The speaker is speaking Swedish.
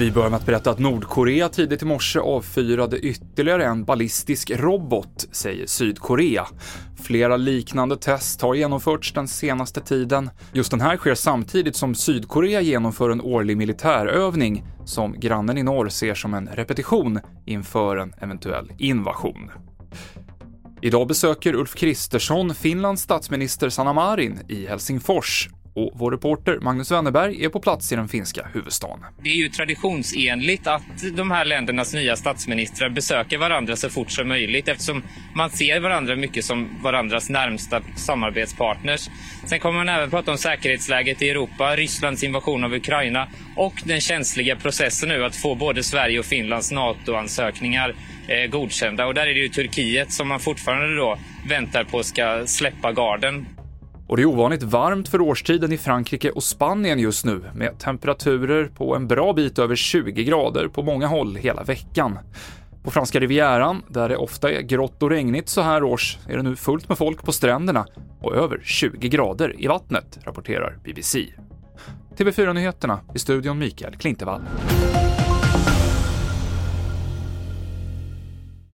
Vi börjar med att berätta att Nordkorea tidigt i morse avfyrade ytterligare en ballistisk robot, säger Sydkorea. Flera liknande test har genomförts den senaste tiden. Just den här sker samtidigt som Sydkorea genomför en årlig militärövning som grannen i norr ser som en repetition inför en eventuell invasion. Idag besöker Ulf Kristersson Finlands statsminister Sanna Marin i Helsingfors och vår reporter Magnus Wennerberg är på plats i den finska huvudstaden. Det är ju traditionsenligt att de här ländernas nya statsministrar besöker varandra så fort som möjligt eftersom man ser varandra mycket som varandras närmsta samarbetspartners. Sen kommer man även prata om säkerhetsläget i Europa, Rysslands invasion av Ukraina och den känsliga processen nu att få både Sverige och Finlands NATO-ansökningar eh, godkända. Och där är det ju Turkiet som man fortfarande då väntar på ska släppa garden. Och det är ovanligt varmt för årstiden i Frankrike och Spanien just nu, med temperaturer på en bra bit över 20 grader på många håll hela veckan. På franska rivieran, där det ofta är grått och regnigt så här års, är det nu fullt med folk på stränderna och över 20 grader i vattnet, rapporterar BBC. TV4-nyheterna i studion Mikael Klintevall.